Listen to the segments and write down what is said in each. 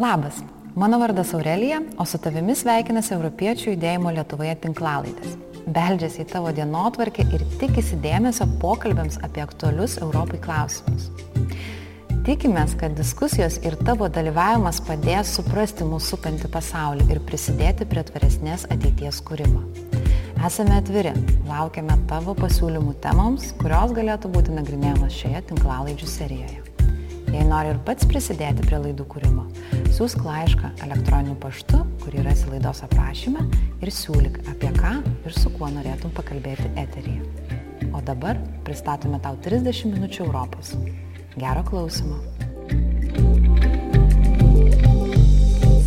Labas, mano vardas Aurelija, o su tavimi sveikinasi Europiečių judėjimo Lietuvoje tinklalaidės. Beldžiasi į tavo dienotvarkę ir tikisi dėmesio pokalbėms apie aktualius Europai klausimus. Tikimės, kad diskusijos ir tavo dalyvavimas padės suprasti mūsų supantį pasaulį ir prisidėti prie tvaresnės ateities kūrimo. Esame atviri, laukiame tavo pasiūlymų temoms, kurios galėtų būti nagrinėjamas šioje tinklalaidžių serijoje. Jei nori ir pats prisidėti prie laidų kūrimo, siūsk laišką elektroniniu paštu, kurį rasi laidos aprašyme ir siūlyk, apie ką ir su kuo norėtum pakalbėti eteryje. O dabar pristatome tau 30 minučių Europos. Gero klausimo.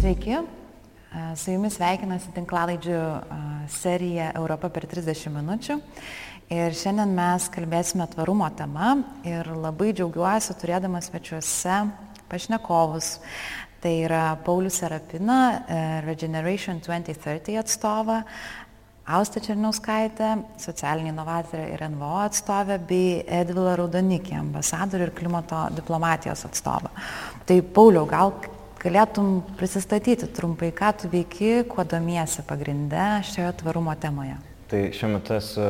Sveiki, su jumis sveikinasi tinklalaidžių serija Europa per 30 minučių. Ir šiandien mes kalbėsime tvarumo tema ir labai džiaugiuosi turėdama svečiuose pašnekovus. Tai yra Paulius Serapina, e, Regeneration 2030 atstovą, Austa Černiauskaitė, socialinė inovatorė ir NVO atstovė, bei Edvila Raudonikė, ambasadorių ir klimato diplomatijos atstovą. Tai Pauliau, gal galėtum prisistatyti trumpai, ką tu veiki, kuo domiesi pagrindę šioje tvarumo temoje? Tai šiuo metu esu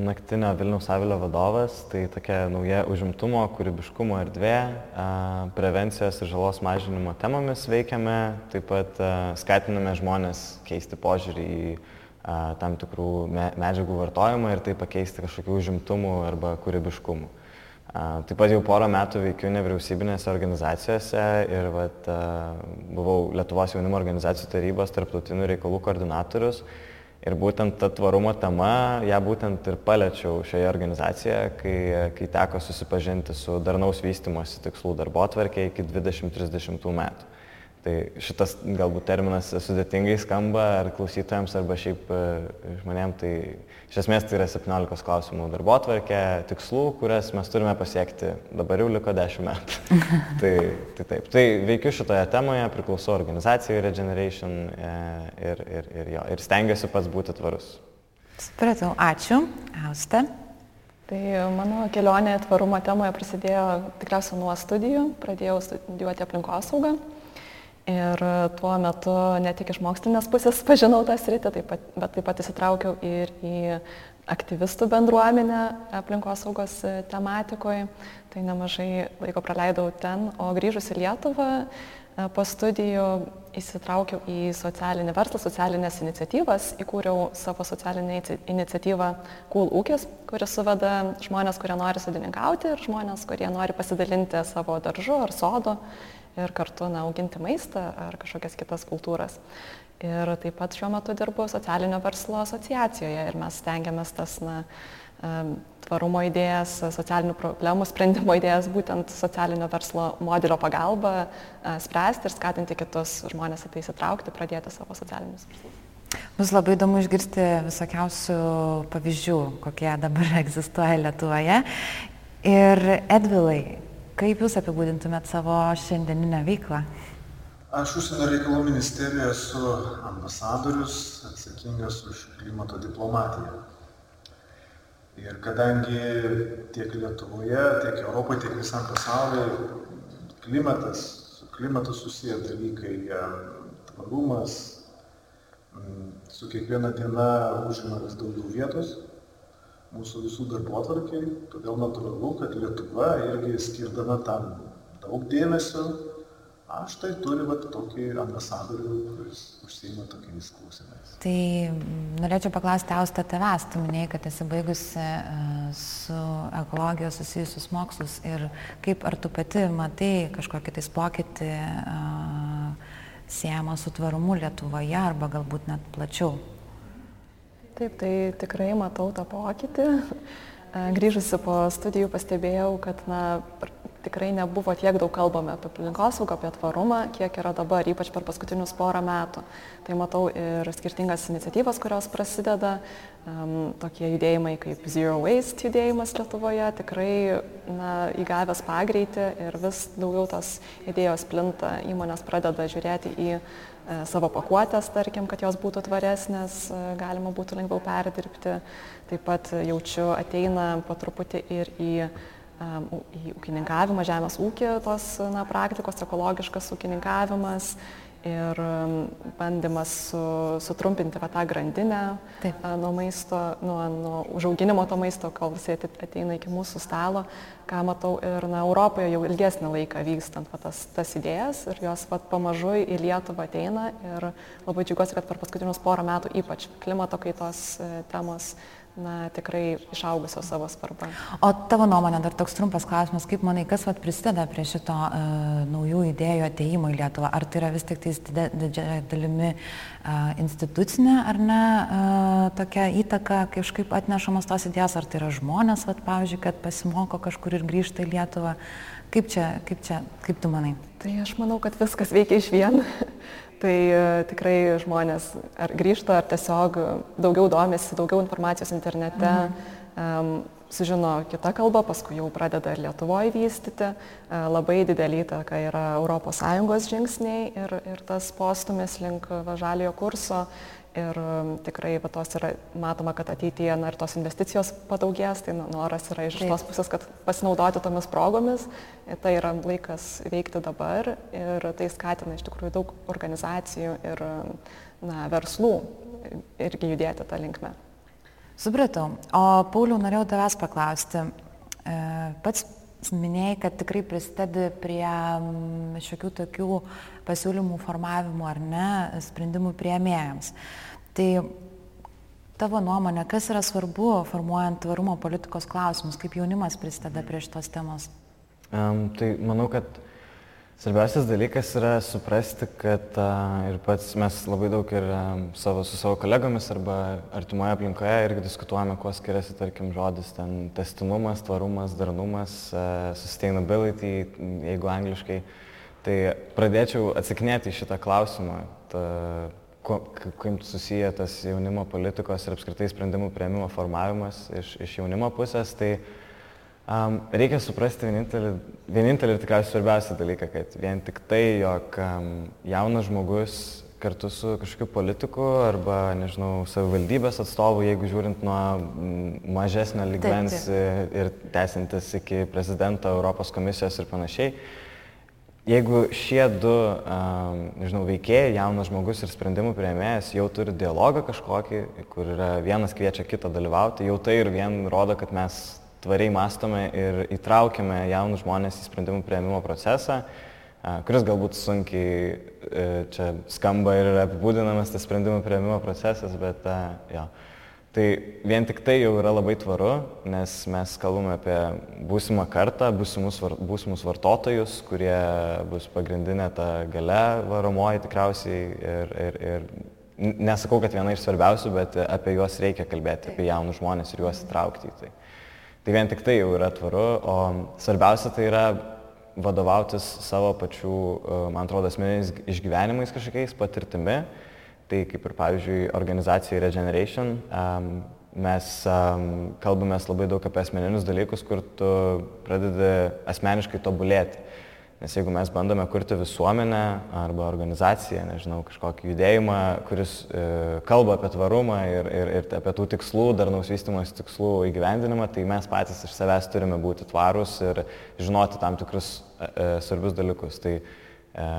naktinio Vilniaus Avilio vadovas, tai tokia nauja užimtumo, kūrybiškumo erdvė, prevencijos ir žalos mažinimo temomis veikiame, taip pat skatiname žmonės keisti požiūrį į tam tikrų medžiagų vartojimą ir tai pakeisti kažkokių užimtumų arba kūrybiškumų. Taip pat jau porą metų veikiu nevyriausybinėse organizacijose ir vat, buvau Lietuvos jaunimo organizacijų tarybos tarptautinių reikalų koordinatorius Ir būtent ta tvarumo tema, ją būtent ir paliečiau šioje organizacijoje, kai, kai teko susipažinti su darnaus vystimosi tikslų darbo atvarkė iki 2030 metų. Tai šitas galbūt terminas sudėtingai skamba ar klausytojams, arba šiaip e, žmonėm, tai iš esmės tai yra 17 klausimų darbo atvarkė, tikslų, kurias mes turime pasiekti, dabar jau liko 10 metų. tai, tai taip, tai veikiu šitoje temoje, priklausau organizacijai Regeneration e, ir, ir, ir, jo, ir stengiuosi pats būti tvarus. Supratau, ačiū, Auste. Tai mano kelionė tvarumo temoje prasidėjo tikriausiai nuo studijų, pradėjau studijuoti aplinkosaugą. Ir tuo metu ne tik iš mokslinės pusės pažinau tą sritį, taip pat, bet taip pat įsitraukiau ir į aktyvistų bendruomenę aplinkosaugos tematikoje. Tai nemažai laiko praleidau ten, o grįžus į Lietuvą po studijų įsitraukiau į socialinį verslą, socialinės iniciatyvas, įkūriau savo socialinę iniciatyvą Cool ūkis, kuris suveda žmonės, kurie nori sodininkauti ir žmonės, kurie nori pasidalinti savo daržu ar sodu ir kartu na, auginti maistą ar kažkokias kitas kultūras. Ir taip pat šiuo metu dirbu socialinio verslo asociacijoje ir mes stengiamės tas na, tvarumo idėjas, socialinių problemų sprendimo idėjas būtent socialinio verslo modelio pagalba spręsti ir skatinti kitus žmonės į tai įsitraukti, pradėti savo socialinius verslus. Bus labai įdomu išgirsti visokiausių pavyzdžių, kokie dabar egzistuoja Lietuvoje. Ir Edvilai, Kaip Jūs apibūdintumėt savo šiandieninę veiklą? Aš užsienio reikalų ministerijoje esu ambasadorius, atsakingas už klimato diplomatiją. Ir kadangi tiek Lietuvoje, tiek Europoje, tiek visam pasaulyje klimatas, su klimatu susiję dalykai, tvarumas, su kiekviena diena užima vis daugiau vietos mūsų visų darbotvarkiai, todėl natūralu, kad Lietuva irgi skirdama tam daug dėmesio, aš tai turi vat, tokį ambasadorių, kuris užsieima tokiais klausimais. Tai norėčiau paklausti Austa tavęs, tu minėjai, kad esi baigusi uh, su ekologijos susijusius mokslus ir kaip ar tu pati matai kažkokį tais pokytį uh, siejama su tvarumu Lietuvoje arba galbūt net plačiau? Taip, tai tikrai matau tą pokytį. E, grįžusi po studijų pastebėjau, kad na, tikrai nebuvo tiek daug kalbame apie aplinkosaugą, apie tvarumą, kiek yra dabar, ypač per paskutinius porą metų. Tai matau ir skirtingas iniciatyvas, kurios prasideda, um, tokie judėjimai kaip Zero Waste judėjimas Lietuvoje, tikrai na, įgavęs pagreitį ir vis daugiau tos idėjos plinta, įmonės pradeda žiūrėti į savo pakuotės, tarkim, kad jos būtų tvaresnės, e, galima būtų lengviau perdirbti. Taip pat jaučiu ateina po truputį ir į į ūkininkavimą, žemės ūkį, tos na, praktikos, ekologiškas ūkininkavimas ir bandymas su, sutrumpinti va, tą grandinę Taip. nuo maisto, nuo, nuo užauginimo to maisto, kol visi ateina iki mūsų stalo, ką matau ir na, Europoje jau ilgesnį laiką vykstant va, tas, tas idėjas ir jos va, pamažu į Lietuvą ateina ir labai džiugiuosi, kad per paskutinius porą metų ypač klimato kaitos e, temos na, tikrai išaugusios savo svarbą. O tavo nuomonė, dar toks trumpas klausimas, kaip manai, kas vat, prisideda prie šito uh, naujų idėjų ateimo į Lietuvą? Ar tai yra vis tik didžiąją dalimi uh, institucinė ar ne uh, tokia įtaka, kažkaip atnešamos tos idėjos, ar tai yra žmonės, vat, pavyzdžiui, kad pasimoko kažkur ir grįžta į Lietuvą? Kaip čia, kaip čia, kaip tu manai? Tai aš manau, kad viskas veikia iš vien. Tai e, tikrai žmonės ar grįžta, ar tiesiog daugiau domisi, daugiau informacijos internete, mhm. um, sužino kitą kalbą, paskui jau pradeda ir Lietuvoje vystyti. Uh, labai didelį įtaką yra ES žingsniai ir, ir tas postumis link žaliojo kurso ir um, tikrai va, tos yra matoma, kad ateityje na, ir tos investicijos padaugės, tai noras yra iš Taip. tos pusės, kad pasinaudoti tomis progomis, tai yra laikas veikti dabar ir tai skatina iš tikrųjų daug organizacijų ir na, verslų irgi judėti tą linkmę. Supratau. O Pauliau, norėjau tavęs paklausti. E, pats minėjai, kad tikrai prisidedi prie mm, šiokių tokių pasiūlymų formavimo ar ne sprendimų prieimėjams. Tai tavo nuomonė, kas yra svarbu formuojant tvarumo politikos klausimus, kaip jaunimas prisideda prie šitos temos? Um, tai manau, kad Svarbiausias dalykas yra suprasti, kad a, ir pats mes labai daug ir a, savo, su savo kolegomis arba artimoje aplinkoje irgi diskutuojame, kuo skiriasi, tarkim, žodis ten testinumas, tvarumas, darnumas, a, sustainability, jeigu angliškai. Tai pradėčiau atsakinėti šitą klausimą, ta, kaip susiję tas jaunimo politikos ir apskritai sprendimų prieimimo formavimas iš, iš jaunimo pusės. Tai, Um, reikia suprasti vienintelį, vienintelį ir tikriausiai svarbiausią dalyką, kad vien tik tai, jog um, jaunas žmogus kartu su kažkokiu politiku arba, nežinau, savivaldybės atstovu, jeigu žiūrint nuo mažesnio taip. ir tęsintis iki prezidento, Europos komisijos ir panašiai, jeigu šie du, um, nežinau, veikėjai, jaunas žmogus ir sprendimų prieimėjas jau turi dialogą kažkokį, kur yra vienas kviečia kitą dalyvauti, jau tai ir vien rodo, kad mes tvariai mąstome ir įtraukiame jaunus žmonės į sprendimų prieimimo procesą, kuris galbūt sunkiai e, čia skamba ir yra apibūdinamas tas sprendimų prieimimo procesas, bet jo. Tai vien tik tai jau yra labai tvaru, nes mes kalbame apie būsimą kartą, būsimus, būsimus vartotojus, kurie bus pagrindinė ta gale varomoji tikriausiai ir, ir, ir nesakau, kad viena iš svarbiausių, bet apie juos reikia kalbėti, apie jaunus žmonės ir juos įtraukti į tai. Tai vien tik tai jau yra tvaru, o svarbiausia tai yra vadovautis savo pačių, e, man atrodo, asmeniniais išgyvenimais kažkokiais patirtimi. Tai kaip ir pavyzdžiui organizacijai Regeneration, um, mes um, kalbame labai daug apie asmeninius dalykus, kur tu pradedi asmeniškai tobulėti. Nes jeigu mes bandome kurti visuomenę arba organizaciją, nežinau, kažkokį judėjimą, kuris e, kalba apie tvarumą ir, ir, ir apie tų tikslų, darnaus vystimos tikslų įgyvendinimą, tai mes patys iš savęs turime būti tvarūs ir žinoti tam tikrus e, e, svarbius dalykus. Tai e,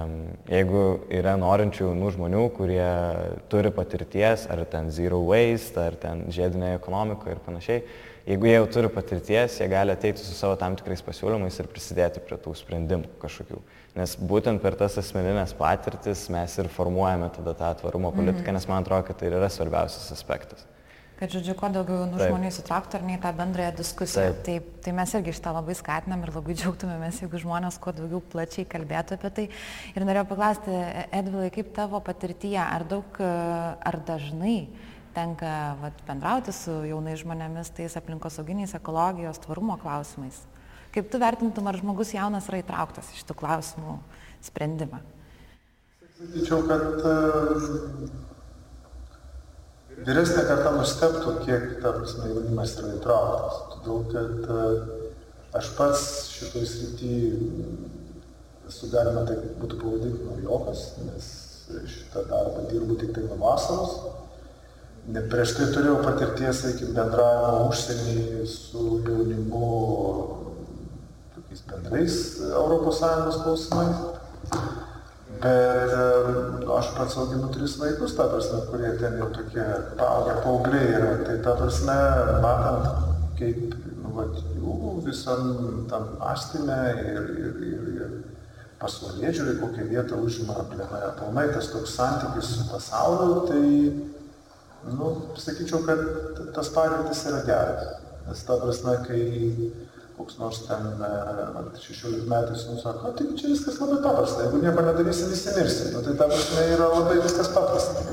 jeigu yra norinčių jaunų žmonių, kurie turi patirties, ar ten zero waste, ar ten žiedinė ekonomika ir panašiai, jeigu jie jau turi patirties, jie gali ateiti su savo tam tikrais pasiūlymais ir prisidėti prie tų sprendimų kažkokių. Nes būtent per tas asmeninės patirtis mes ir formuojame tada tą tvarumo politiką, mm. nes man atrodo, kad tai yra svarbiausias aspektas. Kad, žodžiu, kuo daugiau jaunų žmonių įsitrauktų ar ne į tą bendrąją diskusiją. Taip. Taip, tai mes irgi šitą labai skatinam ir labai džiaugtumėmės, jeigu žmonės kuo daugiau plačiai kalbėtų apie tai. Ir norėjau paklausti, Edvilai, kaip tavo patirtyje, ar daug, ar dažnai tenka vat, bendrauti su jaunais žmonėmis tais aplinkosauginiais, ekologijos, tvarumo klausimais. Kaip tu vertintum, ar žmogus jaunas yra įtrauktas iš tų klausimų sprendimą? Sakyčiau, kad vyresnė karta nusteptų, kiek ta prasme jaunimas yra įtrauktas. Todėl, kad aš pats šitoj srity esu galima taip būtų pavadinti naujokas, nes šitą darbą dirbu tik tai nuo vasaros prieš tai turėjau patirties, sakykim, bendravimo užsienį su jaunimu, tokiais bendrais ES klausimais. Bet aš pats auginu tris vaikus, ta prasme, kurie ten jau tokie paaugę paaugliai yra. Tai ta prasme, matant, kaip nu, vat, jų visam tam mąstymė ir, ir, ir, ir pasaulyje žiūri, kokią vietą užima aplamai tas toks santykis su pasauliu, tai, nu, sakyčiau, kad tas patirtis yra geras. Nes ta prasme, kai koks nors ten 16 metais mums sako, tai čia viskas labai paprasta, jeigu nieko nedarysi, visi mirsi. Nu, tai ta prasme yra labai viskas paprasta.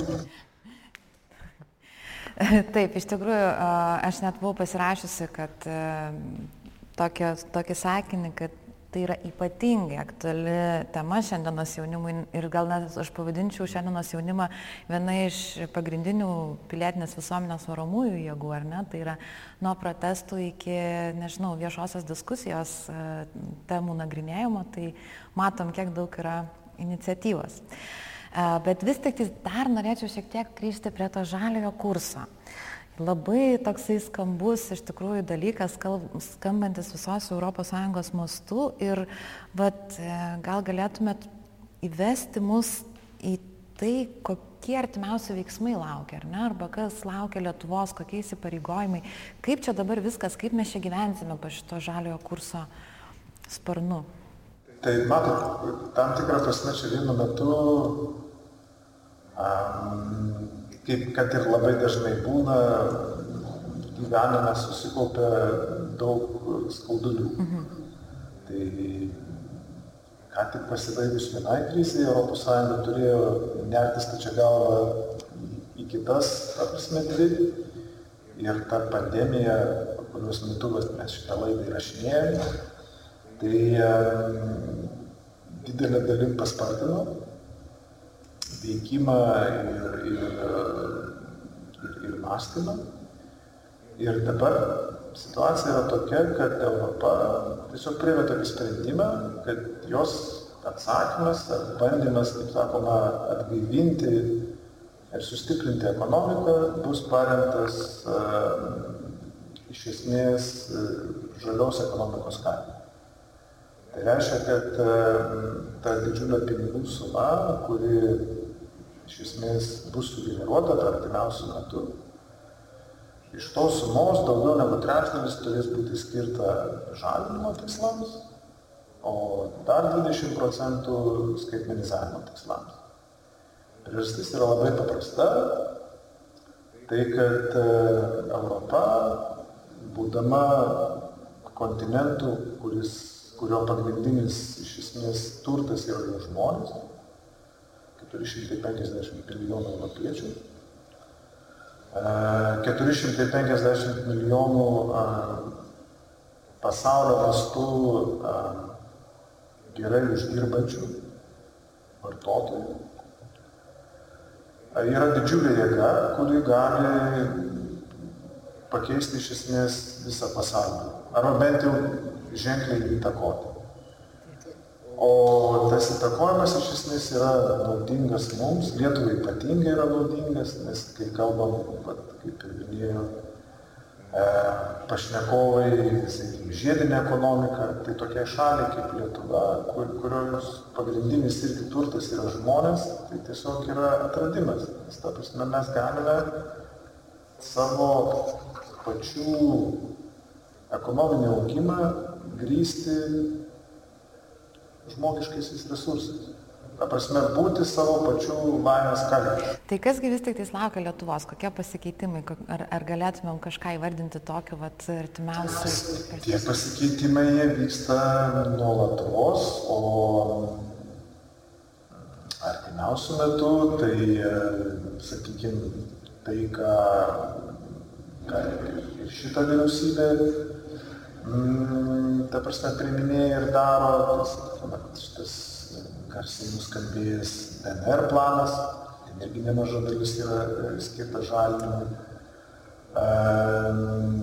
Taip, iš tikrųjų, aš net buvau pasirašiusi, kad tokį sakinį, kad tai yra ypatingai aktuali tema šiandienos jaunimui ir gal net aš pavadinčiau šiandienos jaunimą viena iš pagrindinių pilietinės visuomenės varomųjų jėgų, ar ne? Tai yra nuo protestų iki, nežinau, viešosios diskusijos e, temų nagrinėjimo, tai matom, kiek daug yra iniciatyvos. E, bet vis tik dar norėčiau šiek tiek grįžti prie to žaliojo kurso. Labai toksai skambus iš tikrųjų dalykas, skambantis visos ES mastu ir vat, e, gal galėtumėt įvesti mus į tai, kokie artimiausi veiksmai laukia, ar ne, arba kas laukia Lietuvos, kokie įsipareigojimai, kaip čia dabar viskas, kaip mes čia gyvensime po šito žaliojo kurso sparnu. Tai matot, tam tikrą prasme čia vienu metu um, kaip kad ir labai dažnai būna, gyvenime susikaupia daug skaudulių. Mhm. Tai ką tik pasibaigus vienai krizai, ES turėjo nertis tačia galvą į kitas, ta prasme, dvi. Ir ta pandemija, kurios metu mes šitą laidą įrašinėjome, tai didelė dalim paspartino veikimą ir, ir, ir, ir mąstymą. Ir dabar situacija yra tokia, kad Europa tiesiog priėmė tokį sprendimą, kad jos atsakymas ar bandymas, kaip sakoma, atgaivinti ir sustiprinti ekonomiką bus paremtas uh, iš esmės uh, žalios ekonomikos kaina. Tai reiškia, kad uh, ta didžiulė pinigų suma, kuri iš esmės bus sugeneruota per artimiausių metų. Iš tos sumos daugiau negu trečdalis turės būti skirta žalinimo tikslams, o dar 20 procentų skaitmenizavimo tikslams. Priežastis yra labai paprasta. Tai kad e, Europa, būdama kontinentu, kuris, kurio pagrindinis iš esmės turtas yra jo žmonės, 450 milijonų europiečių. 450 e, milijonų e, pasaulio mastu e, gerai uždirbančių vartotojų. Yra didžiulė jėga, kuri gali pakeisti iš esmės visą pasaulį. Arba bent jau ženkliai įtakoti. O tas įtakojimas iš esmės yra naudingas mums, Lietuvai ypatingai yra naudingas, nes kai kalbam, vat, kaip ir minėjo e, pašnekovai, sakykime, žiedinė ekonomika, tai tokia šaliai kaip Lietuva, kur, kurios pagrindinis irgi turtas yra žmonės, tai tiesiog yra atradimas. Nes ta prasme mes galime savo pačių ekonominį augimą grįsti žmogiškaisiais resursais. Ta prasme, būti savo pačių laimės kalbė. Tai kasgi vis tik tais laukia Lietuvos, kokie pasikeitimai, ar, ar galėtumėm kažką įvardinti tokio, vat, artimiausių? Tie pasikeitimai vyksta nuolatos, o artimiausių metų, tai, sakykime, tai, ką, ką ir šitą vyriausybę mm, ta prasme, priminėja ir daro, tas, šitas garsiai nuskambėjęs DNR planas, ten irgi nemaža dalis yra e, skirta žalinimui. Ehm,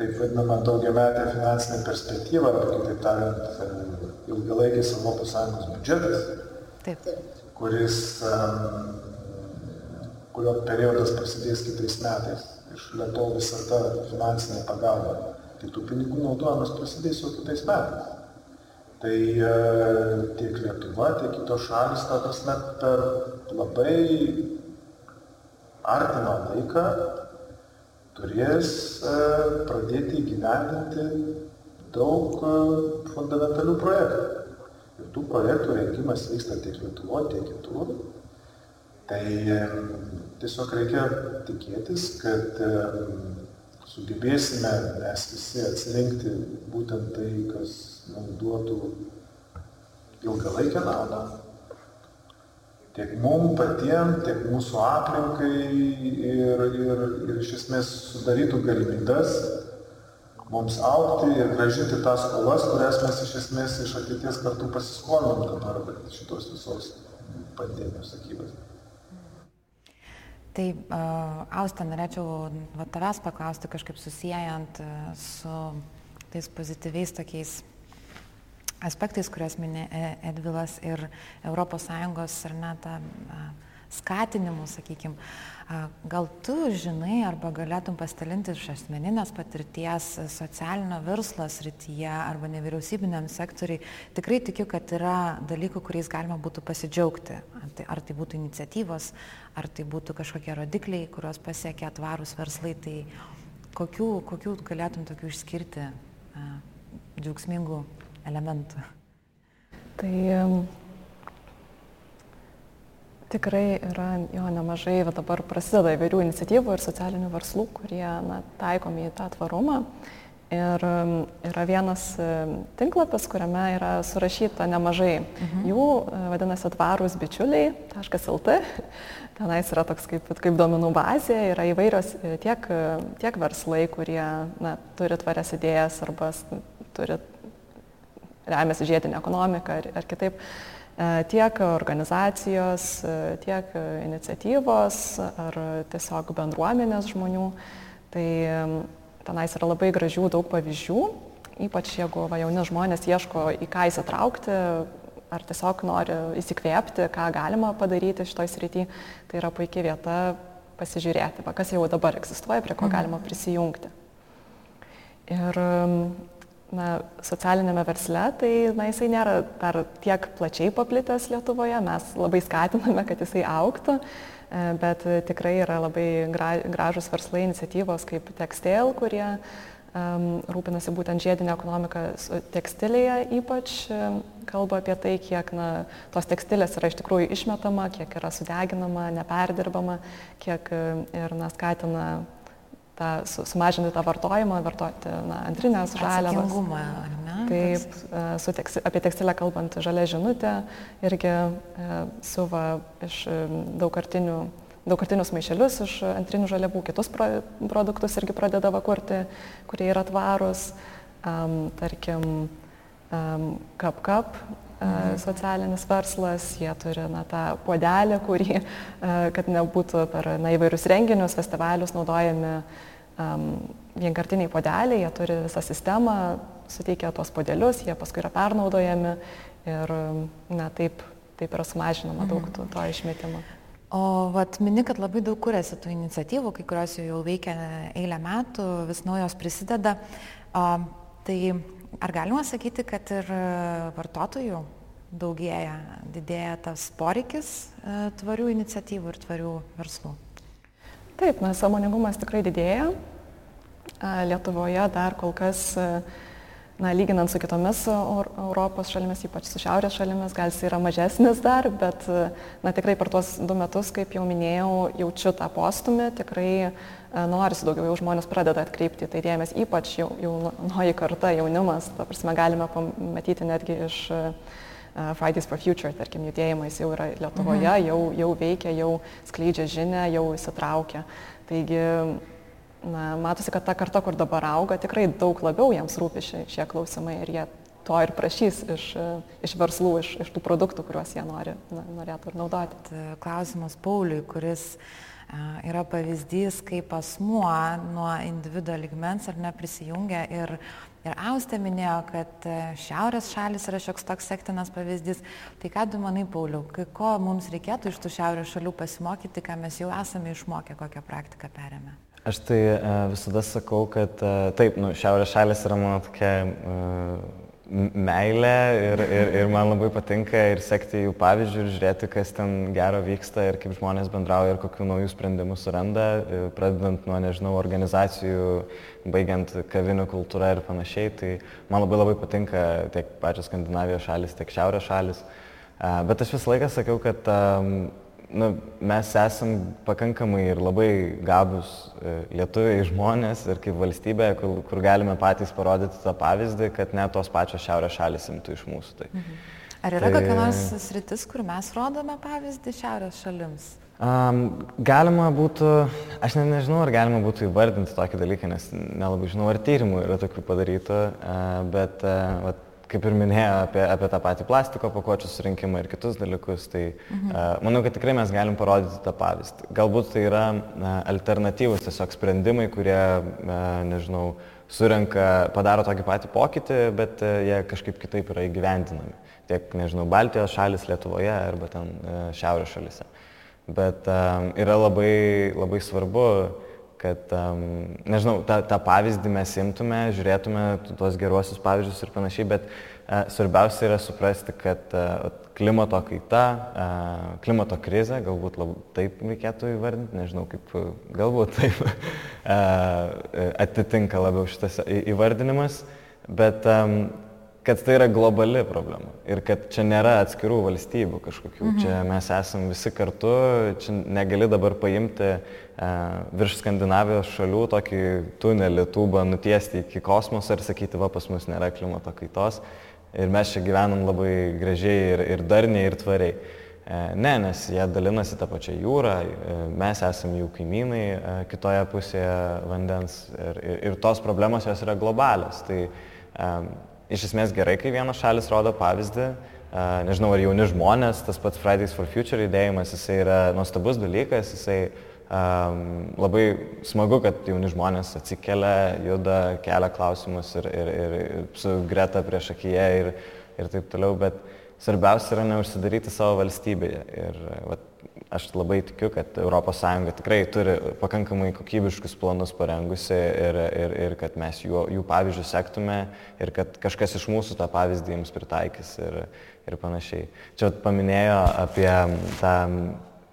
taip vadinama daugiametė finansinė perspektyva, kitaip tariant, e, ilgalaikis ES biudžetas, Taip. kuris, ehm, kurio periodas prasidės kitais metais. Iš lieto visą tą finansinę pagalbą Tai tų pinigų naudojimas prasidės jau kitais metais. Tai e, tiek Lietuva, tiek kitos šalis, ta prasme, per labai artimą laiką turės e, pradėti įgyvendinti daug e, fundamentalių projektų. Ir tų projektų rengimas vyksta tiek Lietuvoje, tiek kitur. Tai e, tiesiog reikia tikėtis, kad sugebėsime mes visi atsirinkti būtent tai, kas mums duotų ilgalaikę naudą, tiek mum patiem, tiek mūsų aplinkai ir, ir, ir iš esmės sudarytų galimybės mums aukti ir gražinti tas skolas, kurias mes iš esmės iš ateities kartų pasiskolinom dabar šitos visos pandemijos akivaizdai. Tai, uh, Austa, norėčiau va, tavęs paklausti kažkaip susijęjant uh, su tais pozityviais tokiais aspektais, kuriuos minė e, Edvilas ir ES ar net skatinimu, sakykime. Gal tu žinai arba galėtum pastalinti iš asmeninės patirties socialinio verslo srityje arba nevyriausybiniam sektoriai. Tikrai tikiu, kad yra dalykų, kuriais galima būtų pasidžiaugti. Ar tai, ar tai būtų iniciatyvos, ar tai būtų kažkokie rodikliai, kuriuos pasiekia tvarūs verslai. Tai kokių, kokių galėtum tokių išskirti džiaugsmingų elementų. Tai tikrai yra jo nemažai, va dabar prasideda įvairių iniciatyvų ir socialinių verslų, kurie na, taikomi į tą tvarumą. Ir yra vienas tinklapis, kuriame yra surašyta nemažai mhm. jų, e, vadinasi tvarūs bičiuliai.lt. Tenais yra toks kaip, kaip duomenų bazė, yra įvairios e, tiek, tiek verslai, kurie na, turi tvarias idėjas arba turi remiasi žiedinė ekonomika ar, ar kitaip, e, tiek organizacijos, e, tiek iniciatyvos ar tiesiog bendruomenės žmonių. Tai tenais yra labai gražių daug pavyzdžių, ypač jeigu va, jauni žmonės ieško į ką įsitraukti, ar tiesiog nori įsikvėpti, ką galima padaryti šitoj srity, tai yra puikia vieta pasižiūrėti, va, kas jau dabar egzistuoja, prie ko mhm. galima prisijungti. Ir na, socialinėme versle, tai na, jisai nėra dar tiek plačiai paplitęs Lietuvoje, mes labai skatiname, kad jisai auktų, e, bet tikrai yra labai gražus verslai iniciatyvos kaip Textil, kurie um, rūpinasi būtent žiedinę ekonomiką tekstilėje ypač, kalba apie tai, kiek na, tos tekstilės yra iš tikrųjų išmetama, kiek yra sudeginama, neperdirbama, kiek ir na, skatina tą, sumažinti tą vartojimą, vartoti na, antrinės žaliavas. Taip, e, su teksti, apie tekstilę kalbant, žalia žinutė irgi e, suva iš e, daugkartinių daugkartinius maišelius iš antrinių žaliavų, kitus pro, produktus irgi pradeda kurti, kurie yra tvarūs. Um, tarkim, um, Kap Kap mhm. socialinis verslas, jie turi na, tą podelį, kurį, kad nebūtų per na, įvairius renginius, festivalius naudojami um, vienkartiniai podeliai, jie turi visą sistemą, suteikia tos podelius, jie paskui yra pernaudojami ir na, taip, taip yra sumažinama daug mhm. to, to išmetimo. O vat mini, kad labai daug kuriasi tų iniciatyvų, kai kurios jau, jau veikia eilę metų, vis naujos prisideda. O, tai ar galima sakyti, kad ir vartotojų daugėja, didėja tas poreikis e, tvarių iniciatyvų ir tvarių verslų? Taip, na, samoningumas tikrai didėja. Lietuvoje dar kol kas, na, lyginant su kitomis Europos šalimis, ypač su šiaurės šalimis, gal jis yra mažesnis dar, bet, na, tikrai per tuos du metus, kaip jau minėjau, jaučiu tą postumį, tikrai norisi daugiau, jau žmonės pradeda atkreipti tai dėmesį, ypač jau, jaunoji karta, jaunimas, ta prasme, galime pamatyti netgi iš Fridays for Future, tarkim, judėjimas jau yra Lietuvoje, mhm. jau, jau veikia, jau skleidžia žinę, jau įsitraukia. Taigi, na, matosi, kad ta karta, kur dabar auga, tikrai daug labiau jiems rūpi šie, šie klausimai ir jie to ir prašys iš, iš verslų, iš, iš tų produktų, kuriuos jie nori, na, norėtų ir naudoti. Klausimas Pauliui, kuris yra pavyzdys, kaip asmuo nuo individuo ligmens ar neprisijungia ir Ir Austė minėjo, kad e, šiaurės šalis yra šioks toks sektinas pavyzdys. Tai ką tu manai, Pauliau, ko mums reikėtų iš tų šiaurės šalių pasimokyti, ką mes jau esame išmokę, kokią praktiką perėmė? Aš tai e, visada sakau, kad e, taip, nu, šiaurės šalis yra mano tokia meilė ir, ir, ir man labai patinka ir sekti jų pavyzdžių ir žiūrėti, kas ten gero vyksta ir kaip žmonės bendrauja ir kokių naujų sprendimų suranda, pradedant nuo, nežinau, organizacijų, baigiant kavinių kultūrą ir panašiai. Tai man labai labai patinka tiek pačios Skandinavijos šalis, tiek Šiaurės šalis. Bet aš visą laiką sakiau, kad nu, mes esam pakankamai ir labai gabus e, lietuviai žmonės ir kaip valstybė, kur, kur galime patys parodyti tą pavyzdį, kad net tos pačios šiaurės šalis imtų iš mūsų. Tai. Mhm. Ar yra tai, kokia nors sritis, kur mes rodome pavyzdį šiaurės šalims? Um, galima būtų, aš ne, nežinau, ar galima būtų įvardinti tokį dalyką, nes nelabai žinau, ar tyrimų yra tokių padarytų, uh, bet uh, vat, kaip ir minėjo apie, apie tą patį plastiko pakuočių surinkimą ir kitus dalykus, tai mhm. uh, manau, kad tikrai mes galim parodyti tą pavyzdį. Galbūt tai yra uh, alternatyvus tiesiog sprendimai, kurie, uh, nežinau, surenka, padaro tokį patį pokytį, bet uh, jie kažkaip kitaip yra įgyvendinami. Tiek, nežinau, Baltijos šalis Lietuvoje arba ten uh, Šiaurės šalise. Bet uh, yra labai, labai svarbu uh, kad, um, nežinau, tą, tą pavyzdį mes imtume, žiūrėtume tuos geruosius pavyzdžius ir panašiai, bet uh, svarbiausia yra suprasti, kad uh, klimato kaita, uh, klimato krizė, galbūt lab, taip reikėtų įvardinti, nežinau, kaip galbūt taip uh, atitinka labiau šitas įvardinimas, bet um, kad tai yra globali problema ir kad čia nėra atskirų valstybių kažkokių. Mhm. Čia mes esam visi kartu, čia negali dabar paimti e, virš Skandinavijos šalių tokį tunelį, tubą nutiesti iki kosmoso ir sakyti, va pas mus nėra klimato kaitos ir mes čia gyvenam labai gražiai ir, ir darniai ir tvariai. E, ne, nes jie dalinasi tą pačią jūrą, e, mes esame jų kaimynai e, kitoje pusėje vandens ir, ir, ir tos problemos jos yra globalios. Tai, e, iš esmės gerai, kai vienos šalis rodo pavyzdį. Nežinau, ar jauni žmonės, tas pats Fridays for Future judėjimas, jisai yra nuostabus dalykas, jisai um, labai smagu, kad jauni žmonės atsikelia, juda, kelia klausimus ir, ir, ir su greta prieš akiją ir, ir taip toliau, bet svarbiausia yra neužsidaryti savo valstybėje. Ir vat, aš labai tikiu, kad ES tikrai turi pakankamai kokybiškus planus parengusi ir, ir, ir kad mes jų, jų pavyzdžių sektume ir kad kažkas iš mūsų tą pavyzdį jums pritaikys ir, ir panašiai. Čia paminėjo apie tą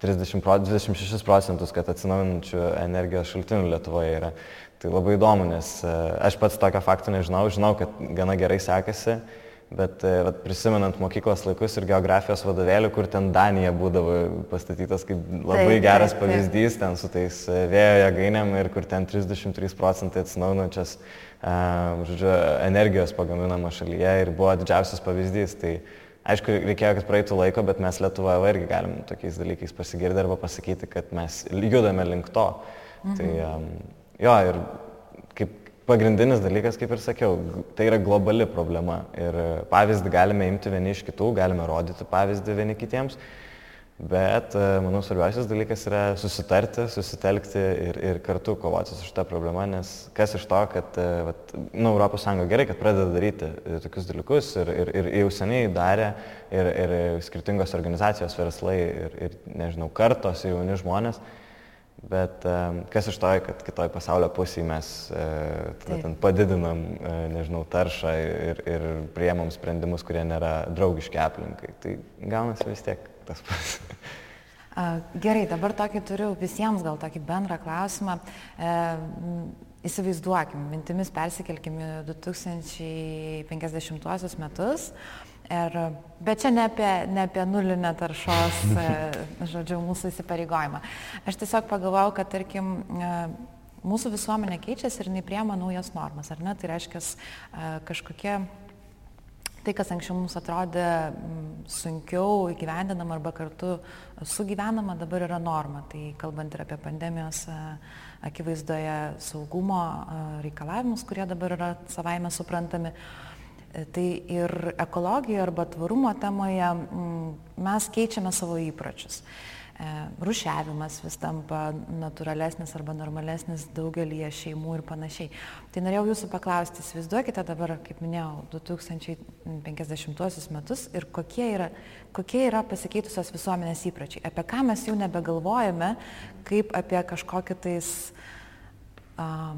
30, 26 procentus, kad atsinaujinančių energijos šaltinių Lietuvoje yra. Tai labai įdomu, nes e, aš pats tokio fakto nežinau, žinau, kad gana gerai sekasi Bet e, vat, prisimenant mokyklos laikus ir geografijos vadovėlį, kur ten Danija būdavo pastatytas kaip labai taip, geras taip, pavyzdys, taip. ten su tais e, vėjo jėgainėm ir kur ten 33 procentai atsinaujinančios, uh, žodžiu, energijos pagaminama šalyje ir buvo didžiausias pavyzdys. Tai aišku, reikėjo, kad praeitų laiko, bet mes Lietuvoje irgi galim tokiais dalykais pasigirti arba pasakyti, kad mes judame link to. Tai, mhm. Tai jo, ir pagrindinis dalykas, kaip ir sakiau, tai yra globali problema. Ir pavyzdį galime imti vieni iš kitų, galime rodyti pavyzdį vieni kitiems, bet e, manau svarbiausias dalykas yra susitarti, susitelkti ir, ir kartu kovoti su šitą problemą, nes kas iš to, kad, e, vat, nu, Sąjunga gerai, kad pradeda daryti e, tokius dalykus ir, ir, ir jau seniai darė ir, ir skirtingos organizacijos, verslai ir, ir nežinau, kartos jauni žmonės. Bet kas iš to, kad kitoj pasaulio pusėje mes uh, padidinam, uh, nežinau, taršą ir, ir priemam sprendimus, kurie nėra draugiški aplinkai. Tai gaunasi vis tiek tas pats. Gerai, dabar tokį turiu visiems gal tokį bendrą klausimą. E, įsivaizduokim, mintimis persikelkim į 2050 metus. Ir, bet čia ne apie, ne apie nulinę taršos, e, žodžiu, mūsų įsipareigojimą. Aš tiesiog pagalvojau, kad, tarkim, e, mūsų visuomenė keičiasi ir jinai priema naujas normas, ar ne? Tai reiškia e, kažkokie, tai kas anksčiau mums atrodė sunkiau įgyvendinama arba kartu sugyvenama, dabar yra norma. Tai kalbant ir apie pandemijos akivaizdoje saugumo reikalavimus, kurie dabar yra savaime suprantami. E, tai ir ekologijoje arba tvarumo temoje mm, mes keičiame savo įpročius. E, rušiavimas vis tampa natūralesnis arba normalesnis daugelį šeimų ir panašiai. Tai norėjau jūsų paklausti, įsivaizduokite dabar, kaip minėjau, 2050 metus ir kokie yra, kokie yra pasikeitusios visuomenės įpročiai, apie ką mes jau nebegalvojame, kaip apie kažkokį tais uh,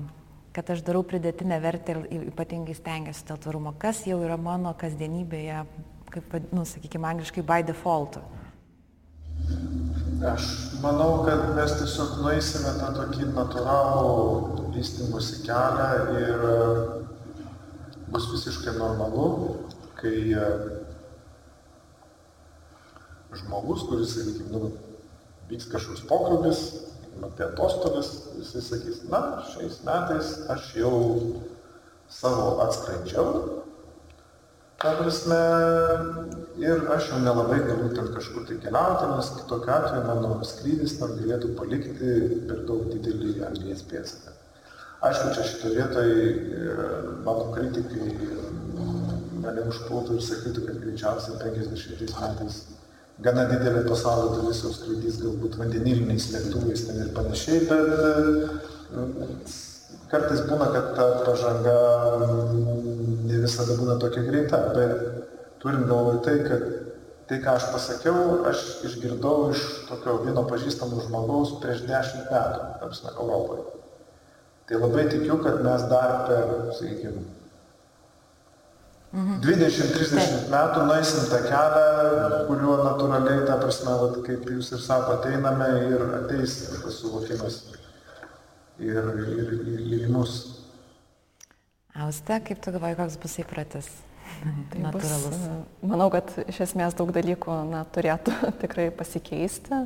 kad aš darau pridėtinę vertę ir ypatingai stengiuosi dėl tvarumo, kas jau yra mano kasdienybėje, kaip, nu, sakykime, angliškai by default. Aš manau, kad mes tiesiog nueisime tą tokį natūralų vystimusi kelią ir e, bus visiškai normalu, kai e, žmogus, kuris, sakykime, nu, vyks kažkoks pokalbis, apie atostogas, jisai sakys, na, šiais metais aš jau savo atskraidžiau, ta prasme, ir aš jau nelabai galiu ten kažkur tai keliauti, nes kitokiu atveju mano skrydis ten galėtų palikti per daug didelį anglies pėdsaką. Aišku, čia šito vietoj e, mano kritikai mane užpultų ir sakytų, kad greičiausiai 50 metais gana didelė pasaulio dalis jau skraidys galbūt vandeniliniais lėktuvais ten ir panašiai, bet e, kartais būna, kad ta pažanga ne visada būna tokia greita, bet turint galvoj tai, kad tai, ką aš pasakiau, aš išgirdau iš tokio vieno pažįstamo žmogaus prieš dešimt metų, apsna, Europoje. Tai labai tikiu, kad mes dar per, sakykime, Mhm. 20-30 metų nueisim tą kelią, kuriuo natūraliai, ta prasme, vat, kaip jūs ir sako, ateiname ir ateis tas suvokimas ir, ir, ir, ir į mus. Auste, kaip tu galvoji, koks bus įpratis? Tai natūralus. Bus, manau, kad iš esmės daug dalykų na, turėtų tikrai pasikeisti.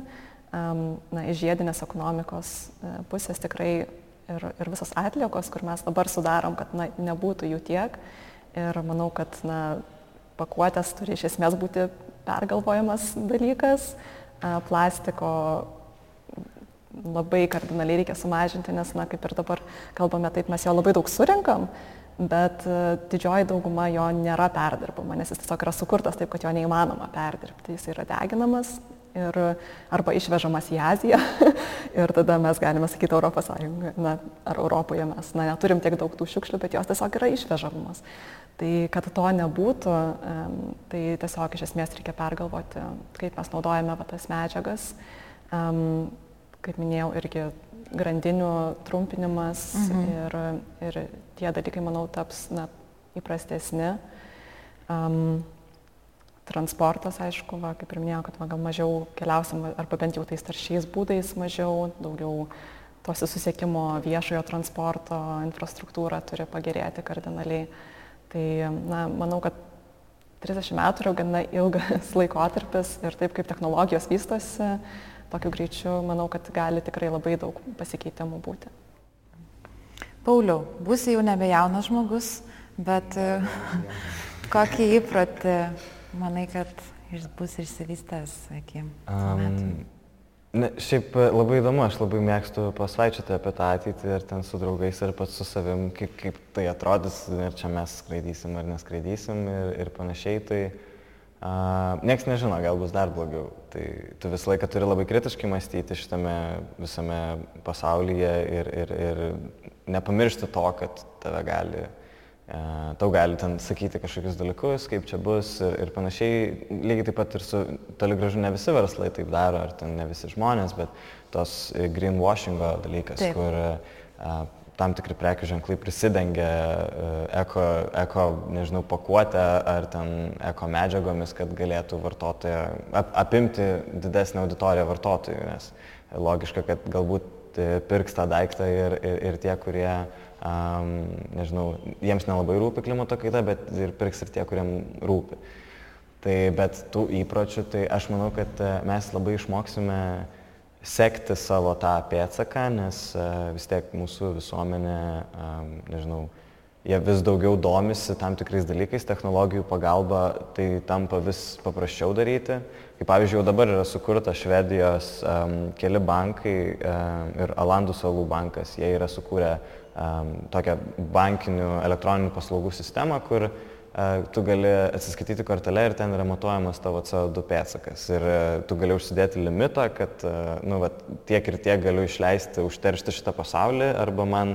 Na, iš žiedinės ekonomikos e, pusės tikrai ir, ir visos atliekos, kur mes dabar sudarom, kad na, nebūtų jų tiek. Ir manau, kad na, pakuotės turi iš esmės būti pergalvojamas dalykas. Plastiko labai kardinaliai reikia sumažinti, nes, na, kaip ir dabar kalbame, taip mes jo labai daug surinkam, bet didžioji dauguma jo nėra perdirbama, nes jis tiesiog yra sukurtas taip, kad jo neįmanoma perdirbti. Jis yra deginamas ir arba išvežamas į Aziją ir tada mes galime sakyti Europos Sąjungoje, na, ar Europoje mes na, neturim tiek daug tų šiukšlių, bet jos tiesiog yra išvežamos. Tai kad to nebūtų, tai tiesiog iš esmės reikia pergalvoti, kaip mes naudojame va, tas medžiagas. Kaip minėjau, irgi grandinių trumpinimas mhm. ir, ir tie dalykai, manau, taps na, įprastesni. Um, transportas, aišku, va, kaip ir minėjau, kad va, gal mažiau keliausim, arba bent jau tais taršiais būdais mažiau, daugiau tos susiekimo viešojo transporto infrastruktūra turi pagerėti kardinaliai. Tai, na, manau, kad 30 metų yra gana ilgas laikotarpis ir taip kaip technologijos vystosi, tokiu greičiu, manau, kad gali tikrai labai daug pasikeitimų būti. Pauliau, būsi jau nebe jaunas žmogus, bet kokį įprotį manai, kad jis bus išsivystęs iki um, ne, šiaip e, labai įdomu, aš labai mėgstu pasvaičioti apie tą ateitį ir ten su draugais ir pats su savim, kaip, kaip tai atrodys ir čia mes skraidysim ar neskraidysim ir, ir panašiai. Tai uh, nieks nežino, gal bus dar blogiau. Tai tu visą laiką turi labai kritiškai mąstyti šitame visame pasaulyje ir, ir, ir nepamiršti to, kad tave gali uh, tau gali ten sakyti kažkokius dalykus, kaip čia bus ir, ir panašiai. Lygiai taip pat ir su, toli gražu, ne visi verslai taip daro, ar ten ne visi žmonės, bet tos greenwashingo dalykas, taip. kur a, e, tam tikri prekių ženklai prisidengia e, eko, eko, nežinau, pakuotę ar ten eko medžiagomis, kad galėtų vartotoją ap, apimti didesnę auditoriją vartotojų, nes logiška, kad galbūt pirks tą daiktą ir, ir, ir tie, kurie um, nežinau, jiems nelabai rūpi klimato kaita, bet ir pirks ir tie, kuriem rūpi. Tai bet tų įpročių, tai aš manau, kad e, mes labai išmoksime sekti savo tą pėtsaką, nes uh, vis tiek mūsų visuomenė, um, nežinau, jie vis daugiau domisi tam tikrais dalykais, technologijų pagalba tai tampa vis paprasčiau daryti. Kaip pavyzdžiui, jau dabar yra sukurta Švedijos um, keli bankai um, ir Alandų salų bankas, jie yra sukūrę um, tokią bankinių elektroninių paslaugų sistemą, kur tu gali atsiskaityti kortelę ir ten yra matuojamas tavo CO2 pėtsakas. Ir tu gali užsidėti limitą, kad nu, va, tiek ir tiek galiu išleisti, užteršti šitą pasaulį, arba man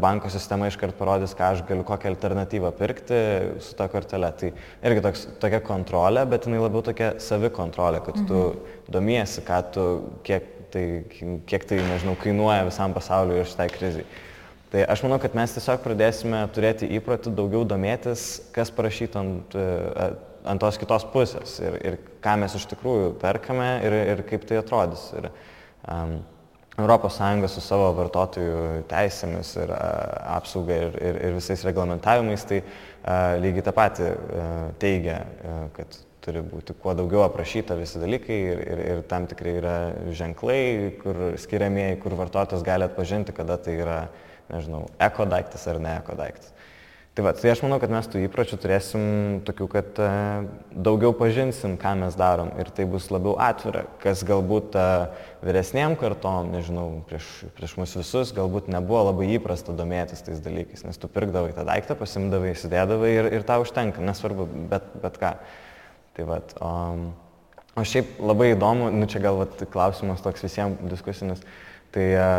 banko sistema iškart parodys, ką aš galiu, kokią alternatyvą pirkti su ta kortelė. Tai irgi toks, tokia kontrolė, bet jinai labiau tokia savikontrolė, kad mhm. tu domiesi, ką tu, kiek tai, kiek tai, nežinau, kainuoja visam pasauliu ir šitai krizai. Tai aš manau, kad mes tiesiog pradėsime turėti įprotį daugiau domėtis, kas parašyta ant, e, ant tos kitos pusės ir, ir ką mes iš tikrųjų perkame ir, ir kaip tai atrodys. Ir, um, ES su savo vartotojų teisėmis ir uh, apsauga ir, ir, ir visais reglamentavimais, tai uh, lygiai tą patį uh, teigia, uh, kad turi būti kuo daugiau aprašyta visi dalykai ir, ir, ir tam tikrai yra ženklai, kur skiriamieji, kur vartotojas gali atpažinti, kada tai yra, nežinau, eko daiktas ar ne eko daiktas. Tai, va, tai aš manau, kad mes tų įpročių turėsim tokių, kad e, daugiau pažinsim, ką mes darom ir tai bus labiau atvira, kas galbūt e, vyresniem kartom, nežinau, prieš, prieš mus visus galbūt nebuvo labai įprasta domėtis tais dalykais, nes tu pirkdavai tą daiktą, pasimdavai, įsidėdavai ir, ir tau užtenka, nesvarbu, bet, bet ką. Tai vat, o, o šiaip labai įdomu, nu čia gal vat, klausimas toks visiems diskusinis, tai e,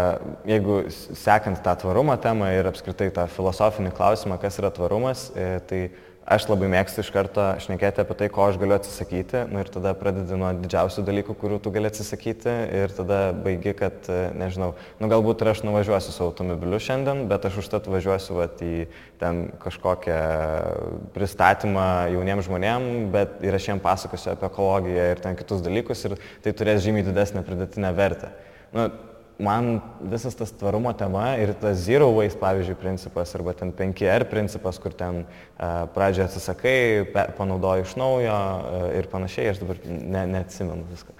jeigu sekant tą tvarumo temą ir apskritai tą filosofinį klausimą, kas yra tvarumas, e, tai aš labai mėgstu iš karto šnekėti apie tai, ko aš galiu atsisakyti, nu, ir tada pradedi nuo didžiausių dalykų, kurių tu gali atsisakyti ir tada baigi, kad, e, nežinau, nu galbūt ir aš nuvažiuosiu su automobiliu šiandien, bet aš užtat važiuosiu vat, į ten kažkokią pristatymą jauniems žmonėms, bet ir aš jiems pasakosiu apie ekologiją ir ten kitus dalykus ir tai turės žymiai didesnę pridėtinę vertę. Nu, man visas tas tvarumo tema ir tas zero waste, pavyzdžiui, principas arba ten 5R principas, kur ten uh, pradžioje atsisakai, panaudoji iš naujo uh, ir panašiai, aš dabar ne, neatsimenu viską.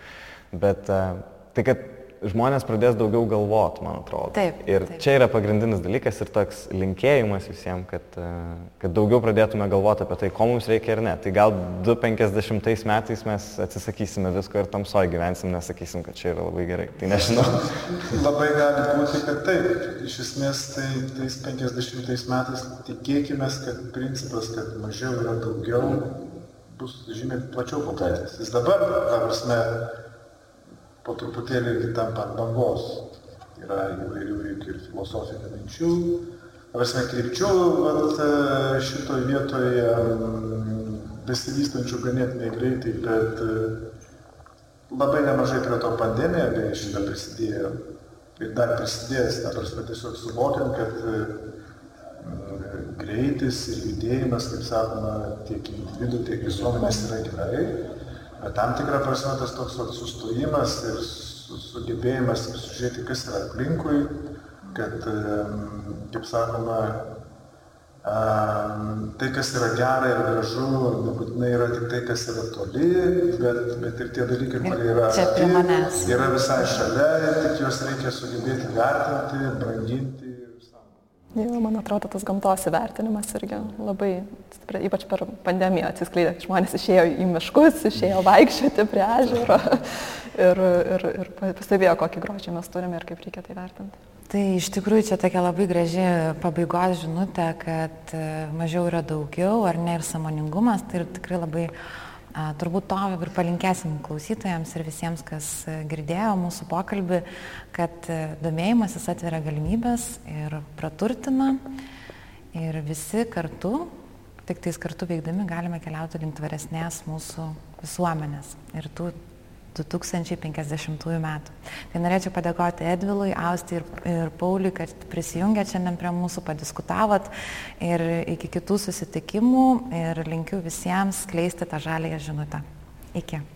Bet uh, tai, kad žmonės pradės daugiau galvot, man atrodo. Taip. Ir taip. čia yra pagrindinis dalykas ir toks linkėjimas visiems, kad, e, kad daugiau pradėtume galvoti apie tai, ko mums reikia ir ne. Tai gal 250 metais mes atsisakysime visko ir tamsoje gyvensim, nesakysim, kad čia yra labai gerai. Tai nežinau. labai gali būti, kad taip. Iš esmės, tai tais 50 metais tikėkime, kad principas, kad mažiau yra daugiau, bus žymiai plačiau paplitęs. Jis dabar, ta prasme, po truputėlį irgi tampa ant bangos. Yra įvairių ir filosofinių minčių. Prasme, krypčių vat, e, šitoj vietoje besivystančių ganėtinai greitai, bet e, labai nemažai prie to pandemija beje šitą prisidėjo. Ir dar prisidės, ta prasme, tiesiog suvokiant, kad e, greitis ir judėjimas, kaip sakoma, tiek individų, tiek visuomenės yra gerai tam tikrą prasme tas toks vat, sustojimas ir su, sugebėjimas žiūrėti, kas yra aplinkui, kad, kaip sakoma, tai, kas yra gera ir gražu, nebūtinai yra tik tai, kas yra toli, bet, bet ir tie dalykai, kurie yra, yra visai šalia tik juos reikia sugebėti vertinti, branginti Jo, man atrodo, tas gamtos įvertinimas irgi labai, ypač per pandemiją atsiskleidė, žmonės išėjo į miškus, išėjo vaikščioti prie ežero ir, ir, ir pastebėjo, kokį grožį mes turime ir kaip reikia tai vertinti. Tai iš tikrųjų čia tokia labai graži pabaigos žinutė, kad e, mažiau yra daugiau, ar ne ir samoningumas, tai tikrai labai uh, Turbūt to ir palinkėsim klausytojams ir visiems, kas e, girdėjo mūsų pokalbį, kad e, domėjimasis atveria galimybės ir praturtina. Ir visi kartu, tik tais kartu veikdami galime keliauti link tvaresnės mūsų visuomenės. Ir tų 2050 metų. Tai norėčiau padėkoti Edvilui, Austi ir, ir Pauliui, kad prisijungėt šiandien prie mūsų, padiskutavot ir iki kitų susitikimų ir linkiu visiems skleisti tą žalėją žinutę. Iki.